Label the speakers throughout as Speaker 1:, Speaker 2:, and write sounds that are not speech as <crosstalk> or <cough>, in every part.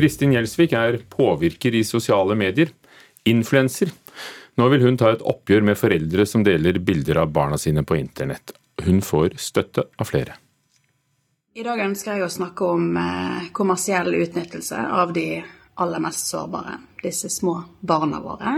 Speaker 1: Kristin Gjelsvik er påvirker i sosiale medier, influenser. Nå vil hun ta et oppgjør med foreldre som deler bilder av barna sine på internett. Hun får støtte av flere.
Speaker 2: I dag ønsker jeg å snakke om eh, kommersiell utnyttelse av de aller mest sårbare, disse små barna våre.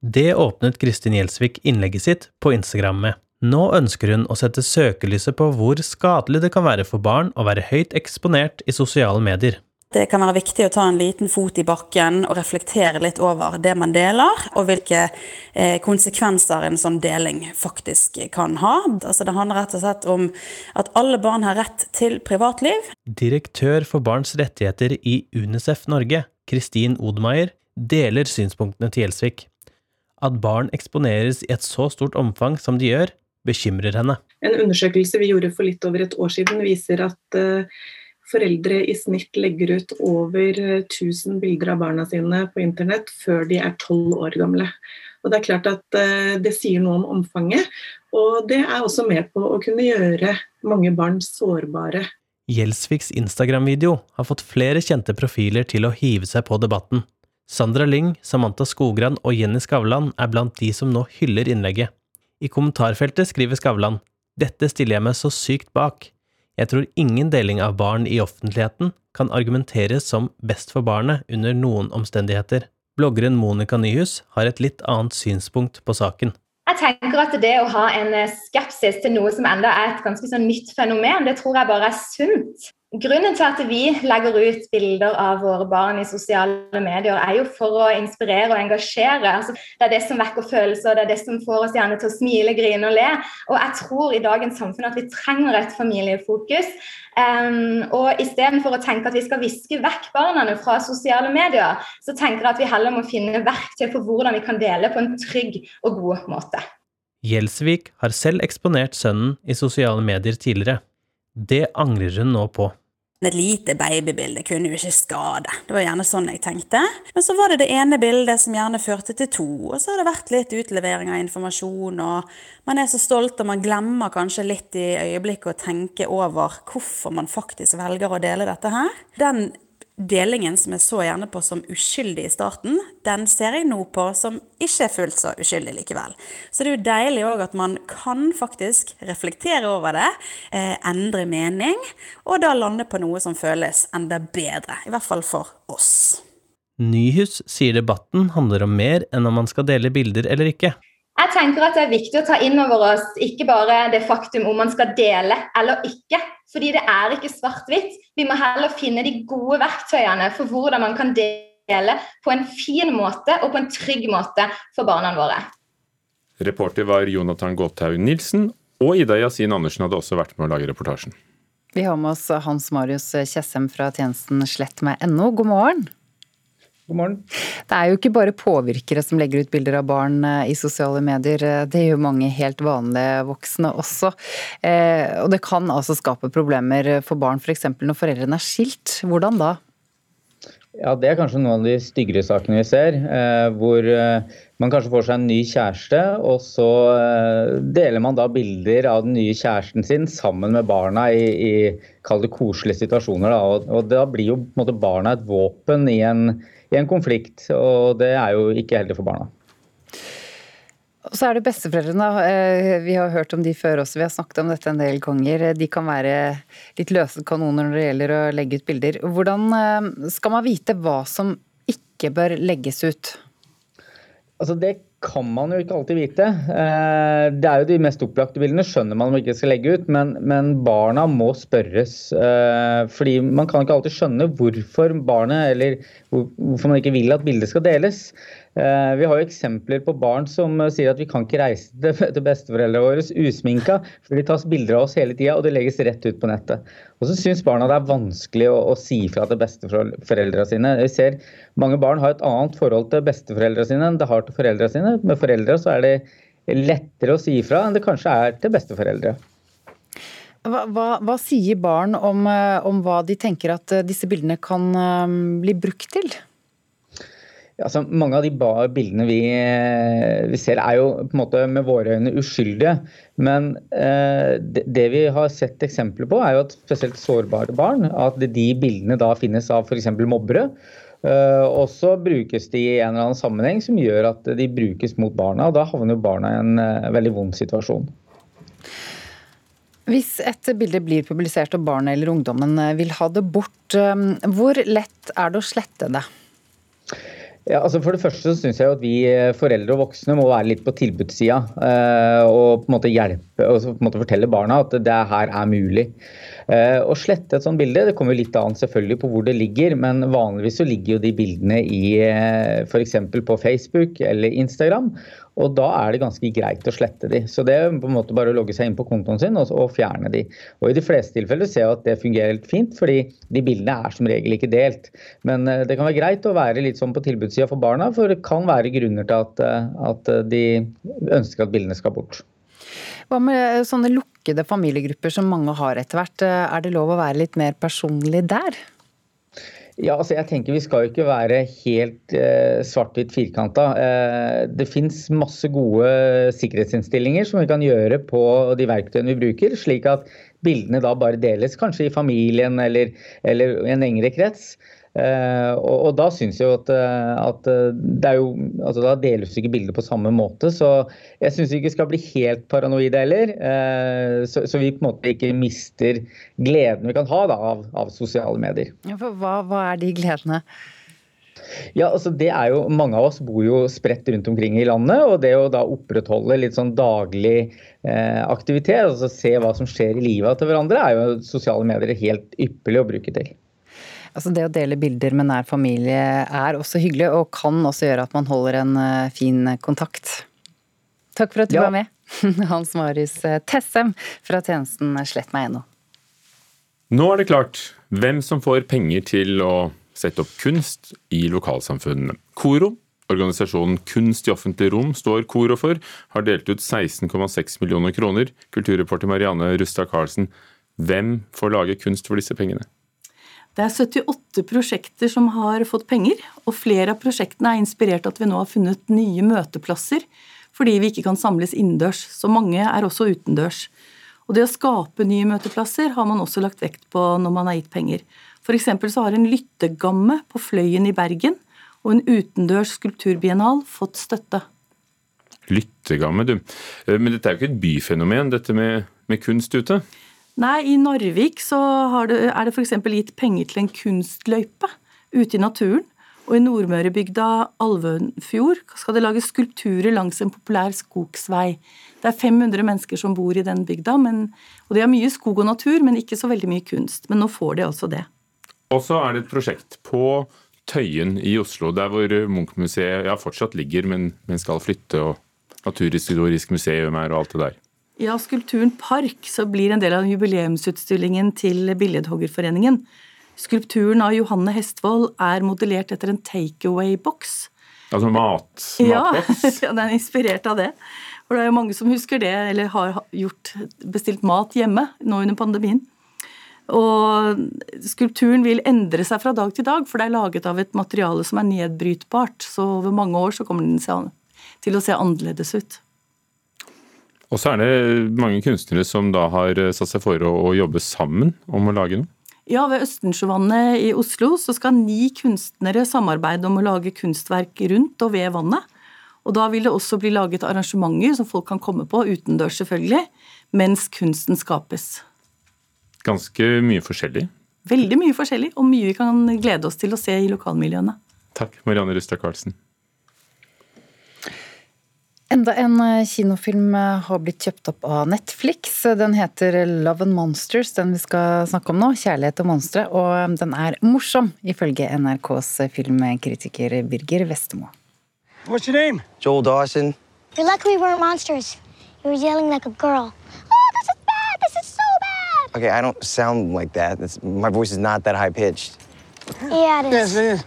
Speaker 3: Det åpnet Kristin Gjelsvik innlegget sitt på Instagram med. Nå ønsker hun å sette søkelyset på hvor skadelig det kan være for barn å være høyt eksponert i sosiale medier.
Speaker 2: Det kan være viktig å ta en liten fot i bakken og reflektere litt over det man deler, og hvilke eh, konsekvenser en sånn deling faktisk kan ha. Altså det handler rett og slett om at alle barn har rett til privatliv.
Speaker 3: Direktør for barns rettigheter i UNICEF Norge, Kristin Odmeier, deler synspunktene til Gjelsvik. At barn eksponeres i et så stort omfang som de gjør, bekymrer henne.
Speaker 4: En undersøkelse vi gjorde for litt over et år siden, viser at uh, foreldre i snitt legger ut over 1000 eh, bilder av barna sine på internett før de er 12 år gamle. Og Det er klart at eh, det sier noe om omfanget, og det er også med på å kunne gjøre mange barn sårbare.
Speaker 3: Gjelsviks Instagram-video har fått flere kjente profiler til å hive seg på debatten. Sandra Lyng, Samantha Skogran og Jenny Skavlan er blant de som nå hyller innlegget. I kommentarfeltet skriver Skavlan dette stiller jeg meg så sykt bak. Jeg tror ingen deling av barn i offentligheten kan argumenteres som best for barnet under noen omstendigheter. Bloggeren Monica Nyhus har et litt annet synspunkt på saken.
Speaker 5: Jeg tenker at Det å ha en skepsis til noe som enda er et ganske sånn nytt fenomen, det tror jeg bare er sunt. Grunnen til at vi legger ut bilder av våre barn i sosiale medier, er jo for å inspirere og engasjere. Altså, det er det som vekker følelser, det er det som får oss gjerne til å smile, grine og le. Og jeg tror i dagens samfunn at vi trenger et familiefokus. Um, og istedenfor å tenke at vi skal viske vekk barna fra sosiale medier, så tenker jeg at vi heller må finne verktøy for hvordan vi kan dele på en trygg og god måte.
Speaker 3: Gjelsvik har selv eksponert sønnen i sosiale medier tidligere. Det angrer hun nå på.
Speaker 2: Et lite babybilde kunne jo ikke skade. Det var gjerne sånn jeg tenkte. Men så var det det ene bildet som gjerne førte til to. Og så har det vært litt utlevering av informasjon, og man er så stolt, og man glemmer kanskje litt i øyeblikket å tenke over hvorfor man faktisk velger å dele dette her. Den delingen som jeg så gjerne på som uskyldig i starten, den ser jeg nå på som ikke er fullt så uskyldig likevel. Så det er jo deilig òg at man kan faktisk reflektere over det, eh, endre mening, og da lande på noe som føles enda bedre. I hvert fall for oss.
Speaker 3: Nyhus sier debatten handler om mer enn om man skal dele bilder eller ikke.
Speaker 5: Jeg tenker at Det er viktig å ta inn over oss ikke bare det faktum om man skal dele eller ikke, fordi det er ikke svart-hvitt. Vi må heller finne de gode verktøyene for hvordan man kan dele på en fin måte og på en trygg måte for barna våre.
Speaker 1: Reporter var Jonathan Gåthaug Nilsen, og Ida Yasin Andersen hadde også vært med å lage reportasjen.
Speaker 6: Vi har med oss Hans Marius Kjessem fra tjenesten Slett med NO. God morgen.
Speaker 7: God morgen.
Speaker 6: Det er jo ikke bare påvirkere som legger ut bilder av barn eh, i sosiale medier. Det gjør mange helt vanlige voksne også. Eh, og det kan altså skape problemer for barn f.eks. For når foreldrene er skilt. Hvordan da?
Speaker 7: Ja, Det er kanskje noen av de styggere sakene vi ser. Eh, hvor man kanskje får seg en ny kjæreste, og så deler man da bilder av den nye kjæresten sin sammen med barna i, i kall det koselige situasjoner. Da. Og, og da blir jo måte, barna et våpen i en i en konflikt. Og det er jo ikke heldig for barna.
Speaker 6: Og så er det besteforeldrene. Eh, vi har hørt om de før også, vi har snakket om dette en del ganger. De kan være litt løse kanoner når det gjelder å legge ut bilder. Hvordan eh, skal man vite hva som ikke bør legges ut?
Speaker 7: Altså Det kan man jo ikke alltid vite. Eh, det er jo de mest opplagte bildene, skjønner man om ikke skal legge ut, men, men, barna må spørres. Eh, fordi man kan ikke alltid skjønne hvorfor barnet, eller hvorfor man ikke vil at bildet skal deles. Eh, vi har jo eksempler på barn som eh, sier at vi kan ikke reise til <laughs> besteforeldrene våre usminka, for de tas bilder av oss hele tida og det legges rett ut på nettet. Og så syns barna det er vanskelig å, å si fra til besteforeldrene sine. Vi ser Mange barn har et annet forhold til besteforeldrene sine enn det har til foreldrene sine. Med foreldre så er det lettere å si ifra enn det kanskje er til besteforeldre.
Speaker 6: Hva, hva, hva sier barn om, eh, om, hva de tenker at disse bildene kan bli brukt til?
Speaker 7: Altså, mange av de bildene vi, vi, ser er jo på en måte med våre øyne uskyldige. Men eh, det, det, vi har sett eksempler på, er jo at spesielt sårbare barn at de bildene da finnes av f.eks. mobbere. Eh, og så brukes de i en eller annen sammenheng som gjør at de brukes mot barna. og Da havner jo barna i en eh, veldig vond situasjon.
Speaker 6: Hvis et bilde blir publisert og barnet eller ungdommen eh, vil ha det bort, hvor lett er det å slette det?
Speaker 7: Ja, altså For det første så syns jeg at vi eh, foreldre og voksne må være litt på tilbudssida. Eh, og på en måte hjelpe og på en måte fortelle barna at det her er mulig. Eh, å slette et sånt bilde det kommer litt an selvfølgelig på hvor det ligger, men vanligvis så ligger jo de bildene i eh, f.eks. på Facebook eller Instagram. Og da er det ganske greit å slette de. Så det er på en måte bare å logge seg inn på kontoen sin og, og fjerne de. Og i de fleste tilfeller ser jeg at det fungerer helt fint, fordi de bildene er som regel ikke delt. Men uh, det kan være greit å være litt sånn på tilbudssida for barna, for det kan være grunner til at, uh, at de ønsker at bildene skal bort.
Speaker 6: Hva med sånne lukkede familiegrupper som mange har etter hvert, er det lov å være litt mer personlig der?
Speaker 7: Ja, altså jeg tenker Vi skal jo ikke være helt eh, svart-hvitt firkanta. Eh, det fins masse gode sikkerhetsinnstillinger som vi kan gjøre på de verktøyene vi bruker, slik at bildene da bare deles, kanskje i familien eller, eller en engere krets. Uh, og, og, da syns jeg jo at, eh, at, eh, det er jo altså Da deles ikke bildet på samme måte. Så jeg syns vi ikke skal bli helt paranoide heller. Eh, så, så, vi på en måte ikke mister gleden vi kan ha da, av, av, sosiale medier.
Speaker 6: Ja, hva, hva, er de gledene?
Speaker 7: Ja, altså det er jo, Mange av oss bor jo spredt rundt omkring i landet. og Det å da opprettholde litt sånn daglig eh, aktivitet, altså se hva som skjer i livet til hverandre, er jo sosiale medier helt ypperlig å bruke til.
Speaker 6: Altså det å dele bilder med nær familie er også hyggelig, og kan også gjøre at man holder en eh, fin kontakt. Takk for at du ja. var med, <laughs> Hans Marius eh, Tessem fra tjenesten Slett meg.no.
Speaker 1: Nå er det klart hvem som får penger til å sette opp kunst i lokalsamfunnene. Koro, organisasjonen Kunst i offentlig rom står Koro for, har delt ut 16,6 millioner kroner. Kulturreporter Marianne Rustad Karlsen, hvem får lage kunst for disse pengene?
Speaker 8: Det er 78 prosjekter som har fått penger, og flere av prosjektene er inspirert av at vi nå har funnet nye møteplasser fordi vi ikke kan samles innendørs. Så mange er også utendørs. Og det å skape nye møteplasser har man også lagt vekt på når man har gitt penger. F.eks. så har en lyttegamme på Fløyen i Bergen og en utendørs skulpturbiennal fått støtte.
Speaker 1: Lyttegamme, du. Eh, men dette er jo ikke et byfenomen, dette med, med kunst ute?
Speaker 8: Nei, i Narvik så det, er det f.eks. gitt penger til en kunstløype ute i naturen. Og i Nordmørebygda Alvønfjord skal det lages skulpturer langs en populær skogsvei. Det er 500 mennesker som bor i den bygda, men, og de har mye skog og natur, men ikke så veldig mye kunst. Men nå får de altså det.
Speaker 1: Og så er det et prosjekt på Tøyen i Oslo, der hvor Munch-museet ja, fortsatt ligger, men, men skal flytte, og Naturhistorisk museum er og alt det der.
Speaker 8: Ja, Skulpturen Park så blir en del av jubileumsutstillingen til Billedhoggerforeningen. Skulpturen av Johanne Hestvold er modellert etter en takeaway-boks.
Speaker 1: Altså mat,
Speaker 8: matboks? <laughs> Ja, den er inspirert av det. For det er jo mange som husker det, eller har gjort, bestilt mat hjemme nå under pandemien. Og skulpturen vil endre seg fra dag til dag, for det er laget av et materiale som er nedbrytbart. Så over mange år så kommer den til å se annerledes ut.
Speaker 1: Og så er det mange kunstnere som da har eh, satt seg for å, å jobbe sammen om å lage noe?
Speaker 8: Ja, ved Østensjøvannet i Oslo så skal ni kunstnere samarbeide om å lage kunstverk rundt og ved vannet. Og da vil det også bli laget arrangementer som folk kan komme på, utendørs selvfølgelig, mens kunsten skapes.
Speaker 1: Ganske mye forskjellig?
Speaker 8: Veldig mye forskjellig, og mye vi kan glede oss til å se i lokalmiljøene.
Speaker 1: Takk, Marianne Rustad Karlsen.
Speaker 6: Enda en eh, kinofilm eh, har blitt kjøpt opp av Netflix. Den heter Love and Monsters, den vi skal snakke om nå. 'Kjærlighet og monstre'. Og eh, den er morsom, ifølge NRKs filmkritiker Birger Vestemo.
Speaker 9: What's your name?
Speaker 10: Joel Dawson.
Speaker 11: You're lucky we weren't monsters. You were yelling like a girl. Oh, this is bad! This is so bad!
Speaker 10: Okay, I don't sound like that. It's, my voice is not that high pitched.
Speaker 11: Yeah, it is.
Speaker 9: Yes, it is.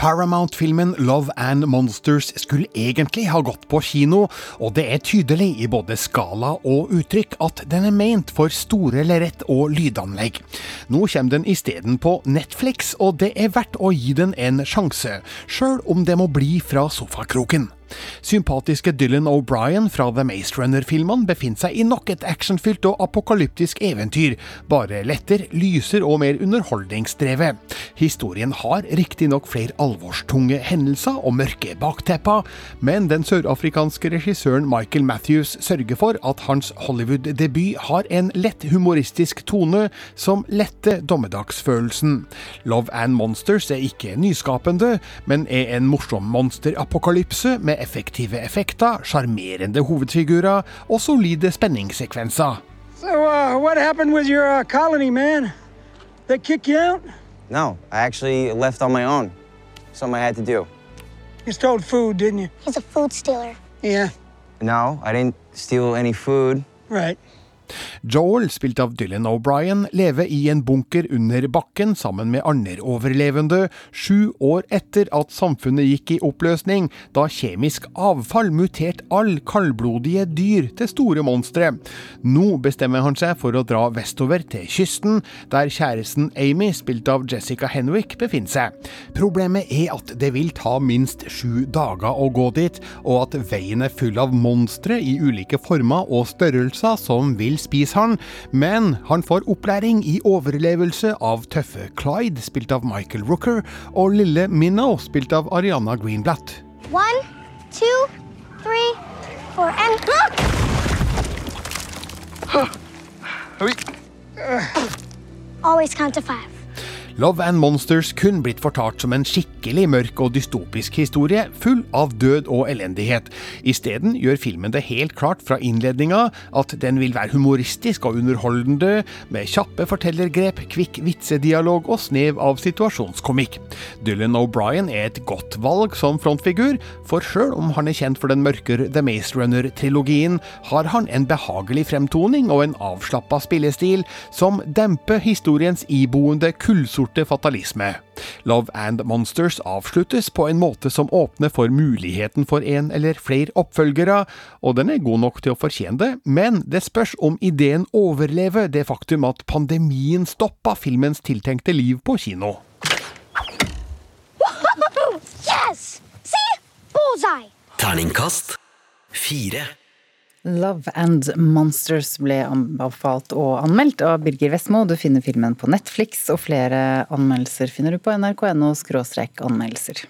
Speaker 9: Paramount-filmen Love and Monsters skulle egentlig ha gått på kino, og det er tydelig i både skala og uttrykk at den er ment for store lerret og lydanlegg. Nå kommer den isteden på Netflix, og det er verdt å gi den en sjanse, sjøl om det må bli fra sofakroken. Sympatiske Dylan O'Brien fra The Maze Runner-filmene befinner seg i nok et actionfylt og apokalyptisk eventyr, bare letter, lyser og mer underholdningsdrevet. Historien har riktignok flere alvorstunge hendelser og mørke baktepper, men den sørafrikanske regissøren Michael Matthews sørger for at hans Hollywood-debut har en lett humoristisk tone som letter dommedagsfølelsen. Love and Monsters er ikke nyskapende, men er en morsom monsterapokalypse med effektive effekter, sjarmerende hovedfigurer og solide spenningssekvenser.
Speaker 10: So, uh, what happened with your uh, colony, man? They kick you out?
Speaker 12: No, I actually left on my own. Something I had to do.
Speaker 10: You stole food, didn't you?
Speaker 11: He's a food stealer.
Speaker 10: Yeah,
Speaker 12: No, I didn't steal any food.
Speaker 10: right.
Speaker 9: Joel, spilt av Dylan O'Brien, lever i en bunker under bakken sammen med andre overlevende, sju år etter at samfunnet gikk i oppløsning, da kjemisk avfall muterte all kaldblodige dyr til store monstre. Nå bestemmer han seg for å dra vestover til kysten, der kjæresten Amy, spilt av Jessica Henwick, befinner seg. Problemet er at det vil ta minst sju dager å gå dit, og at veien er full av monstre i ulike former og størrelser som vil spise han, men han får opplæring i overlevelse av tøffe Clyde, spilt av Michael Rooker, og lille Minnow, spilt av Ariana Greenblatt.
Speaker 11: One, two, three, four, and. Always count to five.
Speaker 9: Love and Monsters kun blitt fortalt som en skikkelig mørk og dystopisk historie, full av død og elendighet. Isteden gjør filmen det helt klart fra innledninga at den vil være humoristisk og underholdende, med kjappe fortellergrep, kvikk vitsedialog og snev av situasjonskomikk. Dylan O'Brien er et godt valg som frontfigur, for sjøl om han er kjent for den mørkere The Maze Runner-trilogien, har han en behagelig fremtoning og en avslappa spillestil som demper historiens iboende kullsorte fatalisme. Love and Monsters avsluttes på en måte som åpner for muligheten for en eller flere oppfølgere, og den er god nok til å fortjene det, men det spørs om ideen overlever det faktum at pandemien stoppa filmens tiltenkte liv på kino.
Speaker 11: Yes! See? Bullseye!
Speaker 13: Terningkast fire.
Speaker 6: Love and Monsters ble anbefalt og anmeldt av Birger Vestmo. Du finner filmen på Netflix, og flere anmeldelser finner du på nrk.no anmeldelser.